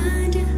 ada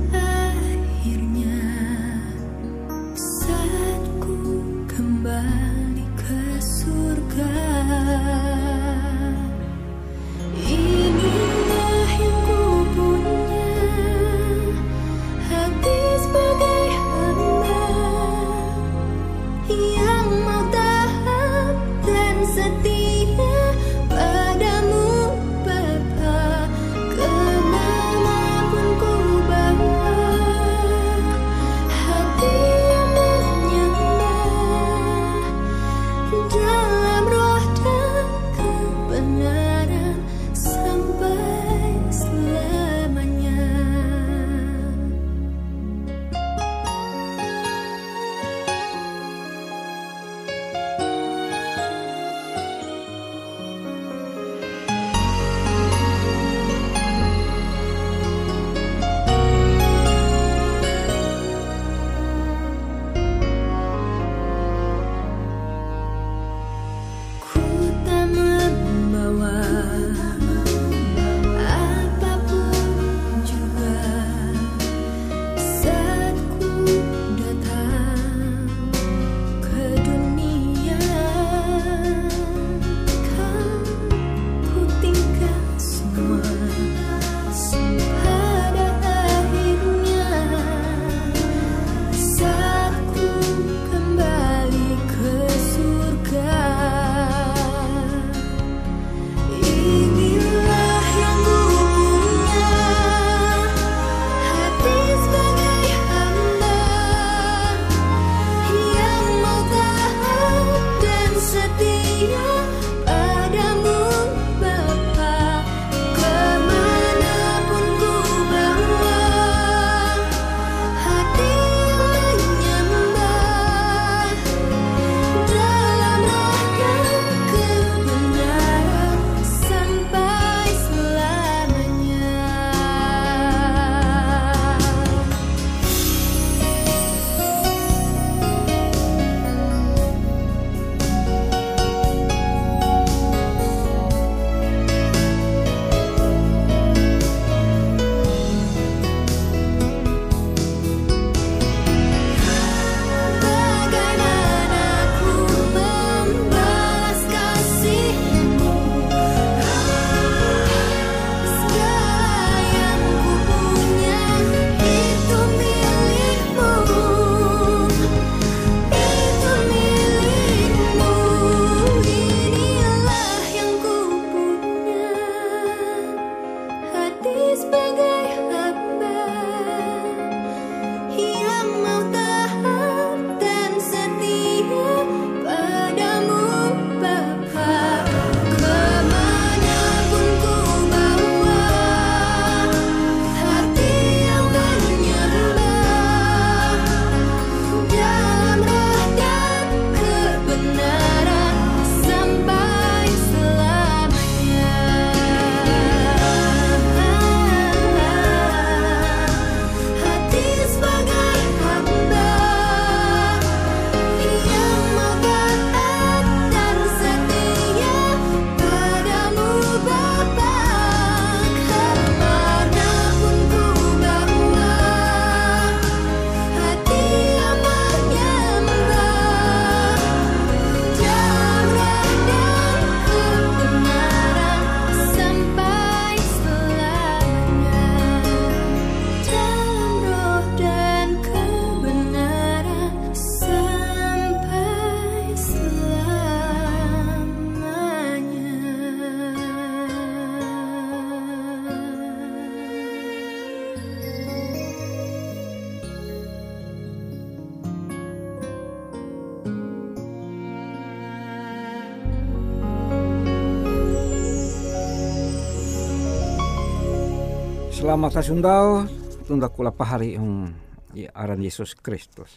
Selamat sundau tunda kula pahari yung ya, aran Yesus Kristus.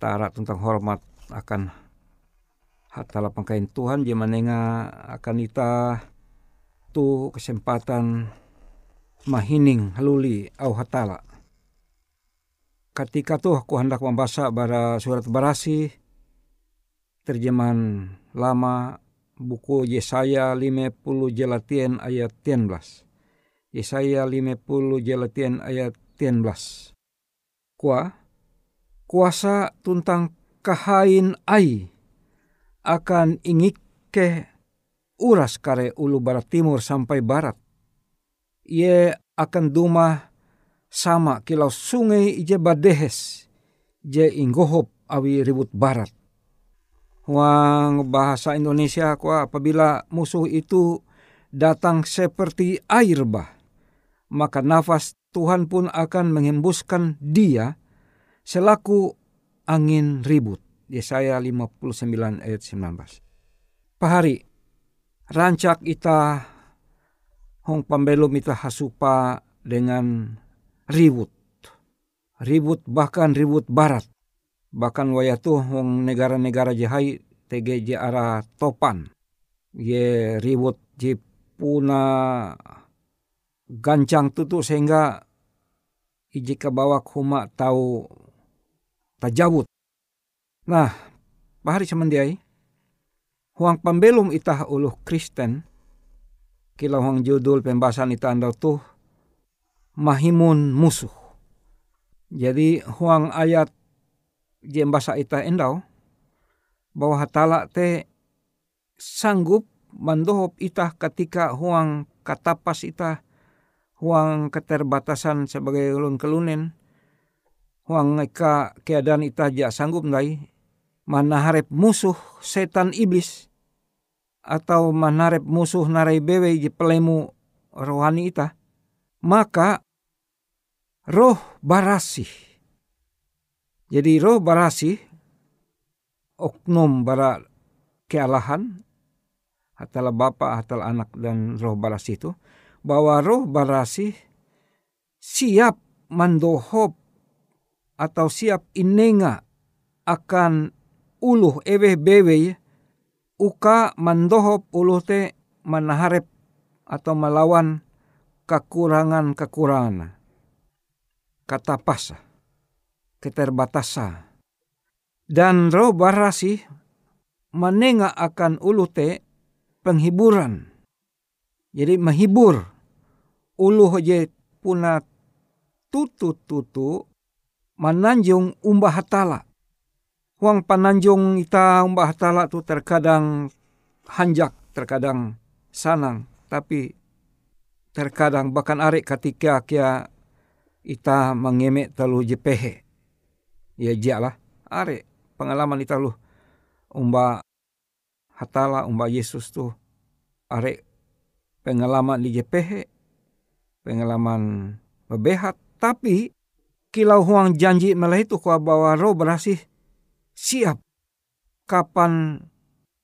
Tara tentang hormat akan hatala pangkain Tuhan dia menenga akan ita tu kesempatan mahining haluli au hatala. Ketika tuh aku hendak membaca bara surat barasi terjemahan lama buku Yesaya 50 jelatien ayat 10 Yesaya 50 Jalatian ayat 13. Kua, kuasa tuntang kahain ai akan ingik ke uras kare ulu barat timur sampai barat. Ia akan duma sama kilau sungai ije badehes je inggohop awi ribut barat. Wang bahasa Indonesia kuah apabila musuh itu datang seperti air bah maka nafas Tuhan pun akan menghembuskan dia selaku angin ribut. Yesaya 59 ayat 19. Pahari, rancak ita hong pambelum ita hasupa dengan ribut. Ribut bahkan ribut barat. Bahkan wayatu hong negara-negara jahai tege arah topan. Ye ribut je puna gancang tutu sehingga ijika bawa huma tahu tajawut. Nah, bahari semendiai, huang pembelum itah uluh Kristen, kila huang judul pembahasan itah anda tuh, mahimun musuh. Jadi huang ayat jembasa itah endau, bahwa hatala te sanggup mandohop itah ketika huang katapas itah huang keterbatasan sebagai ulun kelunen huang eka keadaan ita ja sanggup nai manaharep musuh setan iblis. Atau manarep musuh narai bewe je pelemu rohani ita maka roh barasih. Jadi roh barasih oknum bara kealahan hatala bapa hatala anak dan roh barasih itu bahwa roh barasih siap mandohop atau siap inenga akan uluh ewe bewe uka mandohop uluh te manaharep atau melawan kekurangan-kekurangan. Kata pasa, keterbatasan. Dan roh barasih menenga akan ulu te penghiburan. Jadi menghibur ulu je puna tutu-tutu mananjung umbah hatala. Huang pananjung ita umbah hatala tu terkadang hanjak, terkadang sanang, tapi terkadang bahkan arek ketika kia ita mengemek telu jepehe. Ya jalah arek pengalaman ita lu umbah hatala umbah Yesus tu arek pengalaman di JPH pengalaman bebehat, tapi kilau huang janji malah itu kau bawa roh berasih siap kapan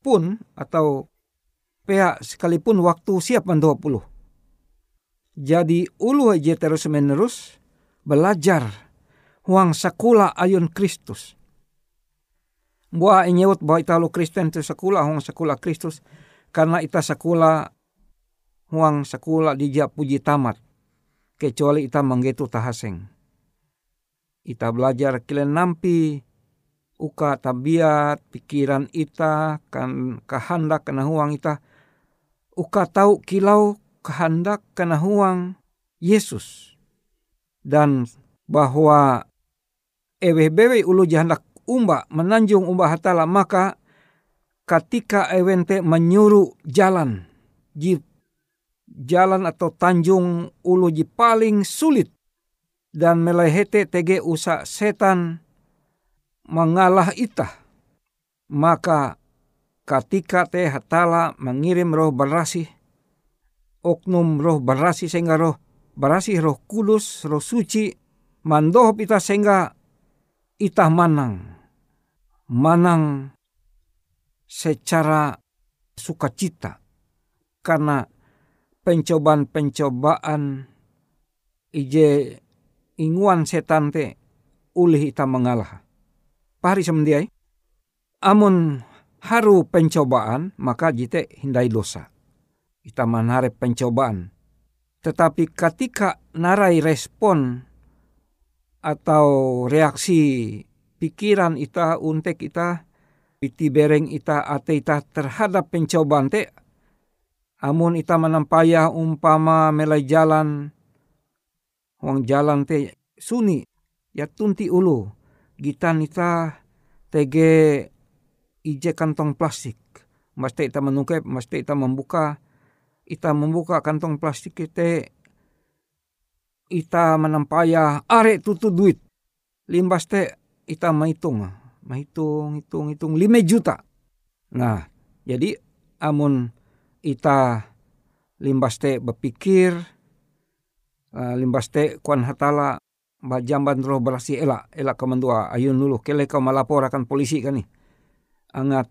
pun atau pihak sekalipun waktu siap puluh. Jadi ulu aja terus menerus belajar huang sakula ayun Kristus. Buah inyewut bahwa ita lu Kristen tu sakula huang sakula Kristus karena ita sakula huang sakula dija puji tamat kecuali ita manggetu tahaseng. Ita belajar kilen nampi uka tabiat pikiran ita kan kehendak kena huang ita uka tahu kilau kehendak kena huang Yesus dan bahwa ewe bewe ulu jahandak umba menanjung umba hatala maka ketika ewente menyuruh jalan jip jalan atau tanjung uluji paling sulit dan melehete tege usa setan mengalah itah. Maka ketika te hatala mengirim roh berasi, oknum roh berasi sehingga roh berasi roh kulus, roh suci, mandoh ita sehingga itah manang. Manang secara sukacita. Karena pencobaan-pencobaan ije inguan setan te ulih ita mengalah. Pari semendiai, amun haru pencobaan maka jite hindai dosa. Ita manare pencobaan. Tetapi ketika narai respon atau reaksi pikiran ita untek ita piti bereng ita ate ita terhadap pencobaan te amun ita menampaya umpama melai jalan wang jalan te suni ya tunti ulu. Gitan ita tege ije kantong plastik. Maste ita menungkep maste ita membuka ita membuka kantong plastik ite ita menampaya are tutu duit. Limbas te ita maitung Mahitung, hitung, hitung, lima juta. Nah, jadi amun ita limbas te berpikir, uh, limbas te kuan hatala jamban roh berasi elak, elak kemendua ayun dulu, kele kau melapor akan polisi kan nih. Angat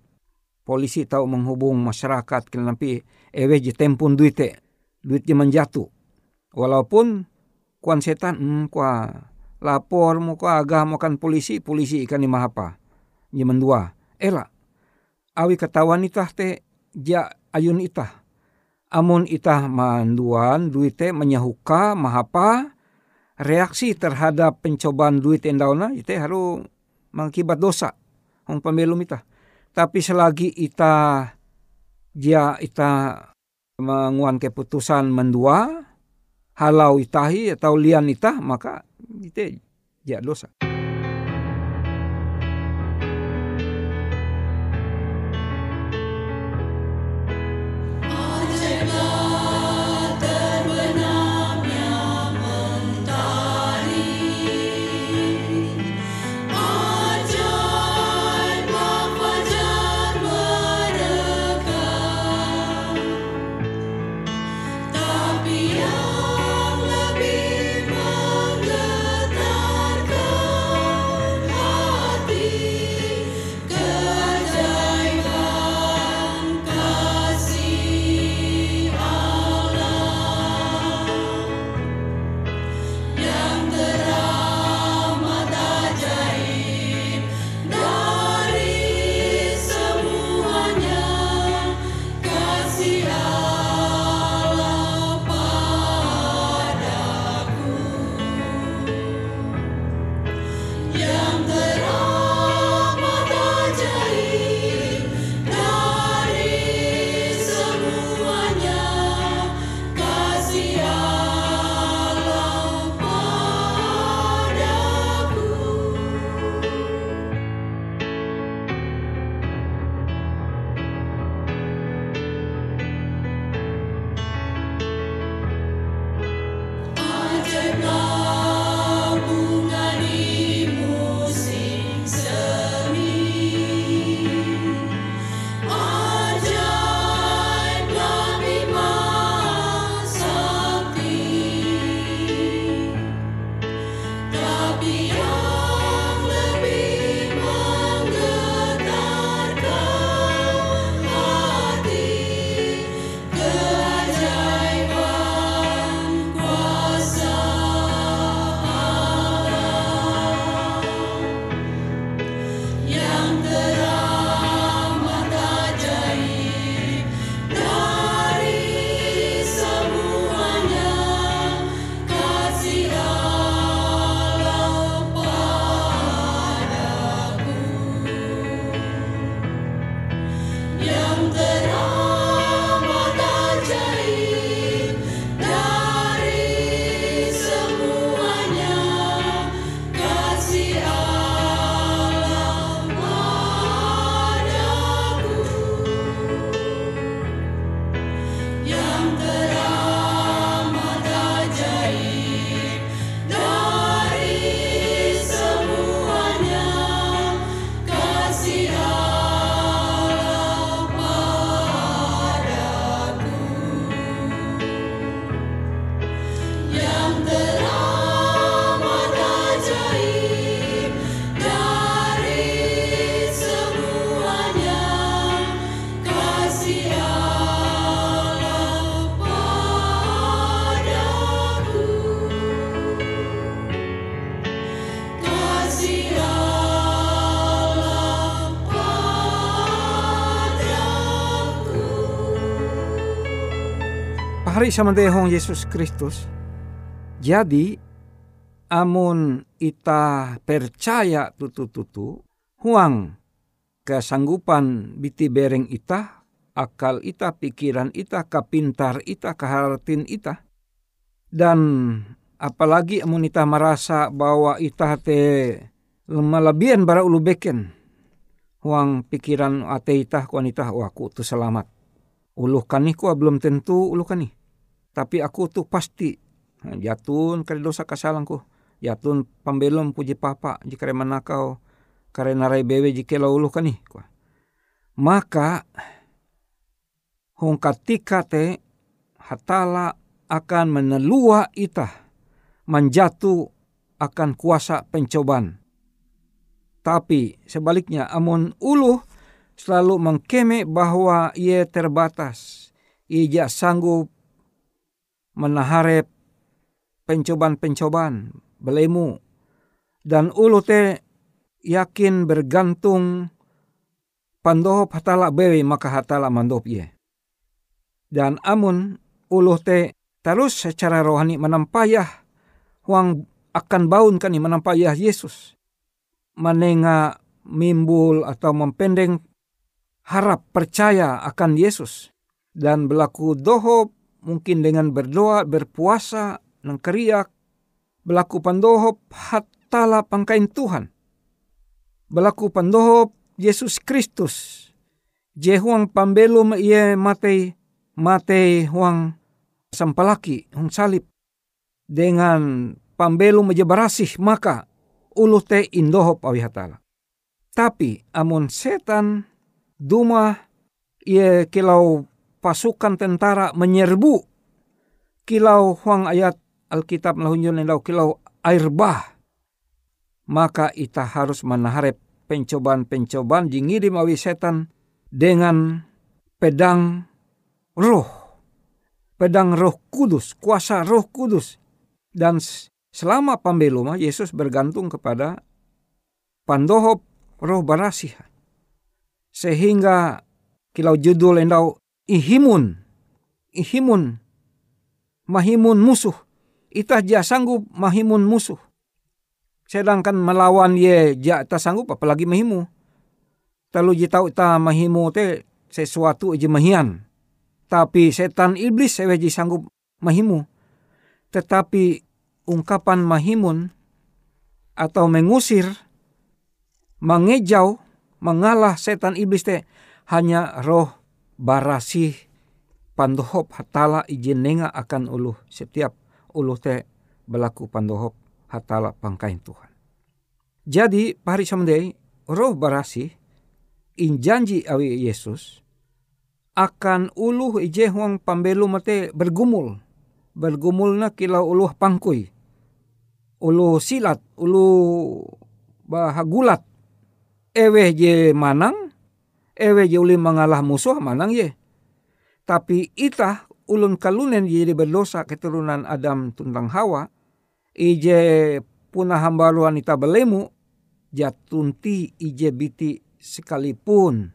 polisi tahu menghubung masyarakat, kele nampi ewe je tempun duit te, duit je menjatuh. Walaupun kuan setan, hmm, kuan lapor muka agama kan polisi, polisi ikan ni mahapa nyemen dua. Ela, awi katawan itah te ja ayun itah. Amun itah manduan duite menyahuka mahapa reaksi terhadap pencobaan duit endauna ite haru mengakibat dosa hong pembelum itah. Tapi selagi ita dia ita menguan keputusan mendua halau itahi atau lian itah maka ite ja dosa. Pahari sama dehong Yesus Kristus. Jadi amun ita percaya tutu-tutu huang kesanggupan biti bereng ita, akal ita, pikiran ita, kapintar ita, keharatin ita. Dan apalagi amun ita merasa bahwa ita te lemah bara ulu beken. Huang pikiran ate ita kuan ita, wah aku tu selamat. Uluh kani ku belum tentu uluh kani. Tapi aku tu pasti jatun kare dosa kasalangku. Jatun pambelum puji papa jika manakau karena rai bewe jike ulu kani. Maka hong katika te hatala akan menelua ita menjatuh akan kuasa pencobaan. Tapi sebaliknya amun ulu selalu mengkeme bahwa ia terbatas. Ia sanggup menaharep pencobaan-pencobaan belemu. Dan ulu te yakin bergantung pandohop hatala bewe maka hatala mandop ye. Dan amun uluh te terus secara rohani menampayah huang akan baun kani menampayah Yesus. Menenga mimbul atau mempendeng harap percaya akan Yesus. Dan berlaku dohop mungkin dengan berdoa, berpuasa, nengkeriak, berlaku pandohop hatala pangkain Tuhan Belaku pandohop Yesus Kristus. Je huang pambelum ia matei matei huang sampalaki huang salib. Dengan pambelum meja barasih maka ulu te indohop awihatala. Tapi amun setan duma ia kilau pasukan tentara menyerbu kilau huang ayat Alkitab lahunjun kilau air bah maka ita harus menaharap pencobaan-pencobaan jingirim awi setan dengan pedang roh. Pedang roh kudus, kuasa roh kudus. Dan selama pambeluma Yesus bergantung kepada pandohop roh barasih. Sehingga kilau judul endau ihimun, ihimun, mahimun musuh. Ita ja sanggup mahimun musuh Sedangkan melawan ye ja ta sanggup apalagi mahimu. Talu je tau ta mahimu te sesuatu je mahian. Tapi setan iblis sewe je sanggup mahimu. Tetapi ungkapan mahimun atau mengusir, mengejau, mengalah setan iblis te hanya roh barasih pandohop hatala izin nenga akan uluh setiap uluh te berlaku pandohop hatala pangkain Tuhan. Jadi pari samdei roh barasi in janji awi Yesus akan uluh ije huang pambelu mate bergumul. Bergumul na kilau uluh pangkui. Uluh silat, uluh bahagulat. Ewe je manang, ewe je uli mengalah musuh manang ye. Tapi itah ulun kalunen jadi berdosa keturunan Adam tuntang Hawa, ije punah hamba wanita belemu jatunti ije biti sekalipun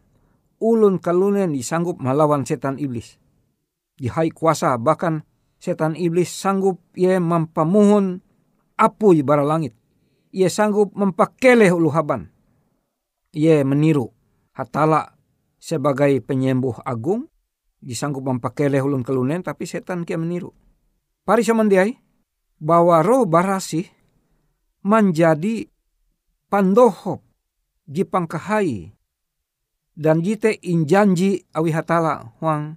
ulun kalunen disanggup melawan setan iblis. Dihai kuasa bahkan setan iblis sanggup ia mempamuhun apu bara langit. Ia sanggup mempakeleh ulu haban. Ia meniru hatala sebagai penyembuh agung disanggup mempakeleh ulun kalunen tapi setan kia meniru. Pari samandiai bahwa roh barasi menjadi pandohop jipang kahai dan jite injanji awi hatala huang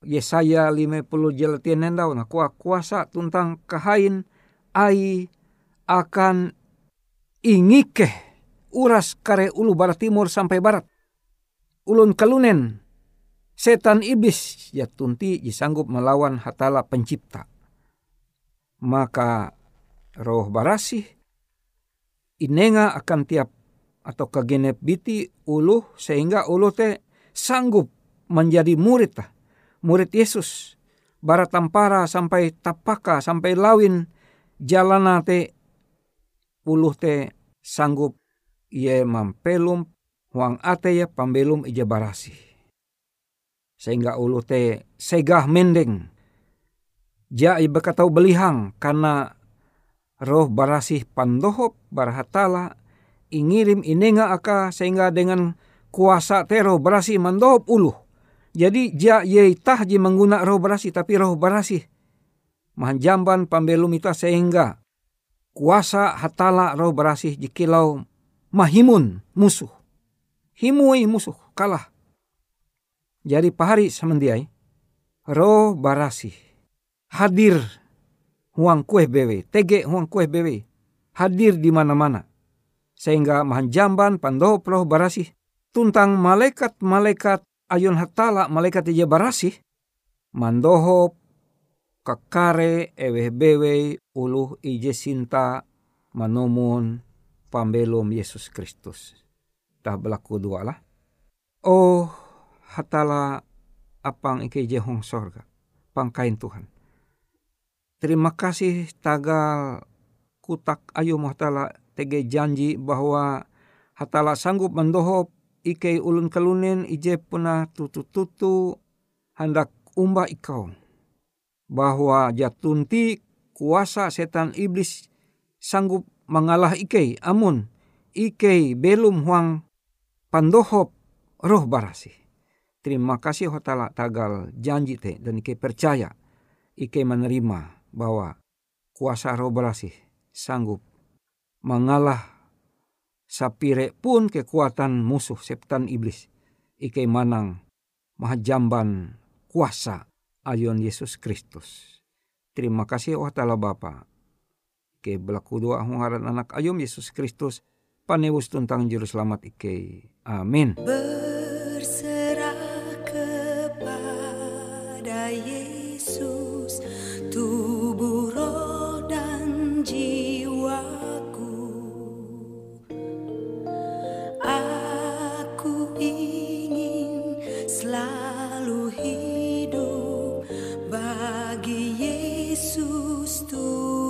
Yesaya lima puluh jelatian nendau na kuah kuasa tentang kahain ai akan ingike uras kare ulu barat timur sampai barat ulun kalunen setan iblis ya tunti disanggup melawan hatala pencipta maka roh barasih inenga akan tiap atau kegenep biti uluh sehingga uluh te sanggup menjadi murid tah. Murid Yesus. Barat tampara sampai tapaka sampai lawin jalana te uluh te sanggup ia mampelum huang ate ya pambelum ija barasi. Sehingga uluh te segah mendeng Ja iba katau belihang karena roh barasih pandohop barahatala ingirim inenga aka sehingga dengan kuasa tero barasih mandohop uluh. Jadi ja ye tahji mengguna roh barasih tapi roh barasih mahanjamban pambelum ita sehingga kuasa hatala roh barasih jikilau mahimun musuh. Himui musuh kalah. Jadi pahari semendiai roh barasih hadir huang kue bewe, tege huang kue bewe, hadir di mana-mana. Sehingga mahanjamban pandoh roh barasih tuntang malaikat-malaikat ayun hatala malaikat ija barasih mandoho kakare ewe bewe uluh ije sinta manomun pambelum Yesus Kristus. Tah berlaku dua lah. Oh hatala apang ike jehong sorga. Pangkain Tuhan. Terima kasih tagal kutak ayu hatala tege janji bahwa hatala sanggup mendohop ike ulun kelunen ije puna tutu-tutu hendak umba ikau. Bahwa jatunti kuasa setan iblis sanggup mengalah ikei amun ikei belum huang pandohop roh barasi. Terima kasih hotala tagal janji te dan ike percaya ike menerima bahwa kuasa roh barasi sanggup mengalah sapire pun kekuatan musuh setan iblis ike manang mahajamban kuasa ayun Yesus Kristus. Terima kasih oh tala Bapa ke belaku doa hungaran anak ayum Yesus Kristus panewus tentang juru selamat ike. Amin. Berserah kepada Yesus tubuh roh dan jiwaku. Aku ingin selalu hidup bagi Yesus Tuhanku.